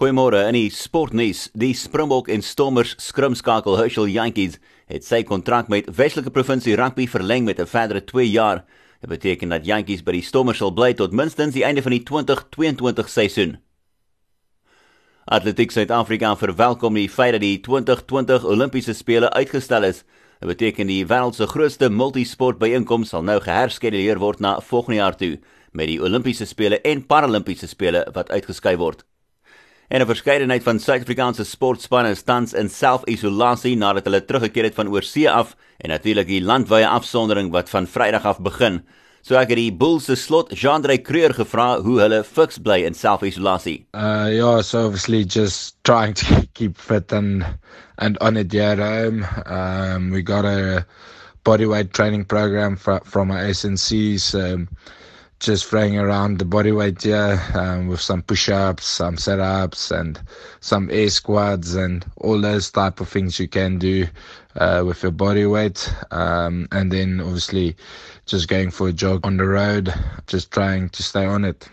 Goeiemôre in die sportnuus. Die Springbok en Stormers skrimskakel Herschel Yankees het sy kontrak met Weselike Provinsie Rugby verleng met 'n verdere 2 jaar. Dit beteken dat Yankees by die Stormers sal bly tot minstens die einde van die 2022 seisoen. Atletiek Suid-Afrika verwelkom die feit dat die 2020 Olimpiese spele uitgestel is. Dit beteken die wêreld se grootste multisport byeenkoms sal nou geherskeduleer word na volgende jaar toe met die Olimpiese spele en Paralimpiese spele wat uitgeskuif word. En 'n verskeidenheid van Suid-Afrikaanse sportspanne is tans in self-isolasie nadat hulle teruggekeer het van oorsee af en natuurlik die landwyse afsondering wat van Vrydag af begin. So ek het die Bulls se slot Jean-Andre Creur gevra hoe hulle fiks bly in self-isolasie. Uh yeah, so obviously just trying to keep fit and and on it yeah, home. Um we got a bodyweight training program from from our SNCs um just throwing around the body weight yeah um, with some push-ups some set-ups and some air squats and all those type of things you can do uh, with your body weight. Um, and then obviously just going for a jog on the road just trying to stay on it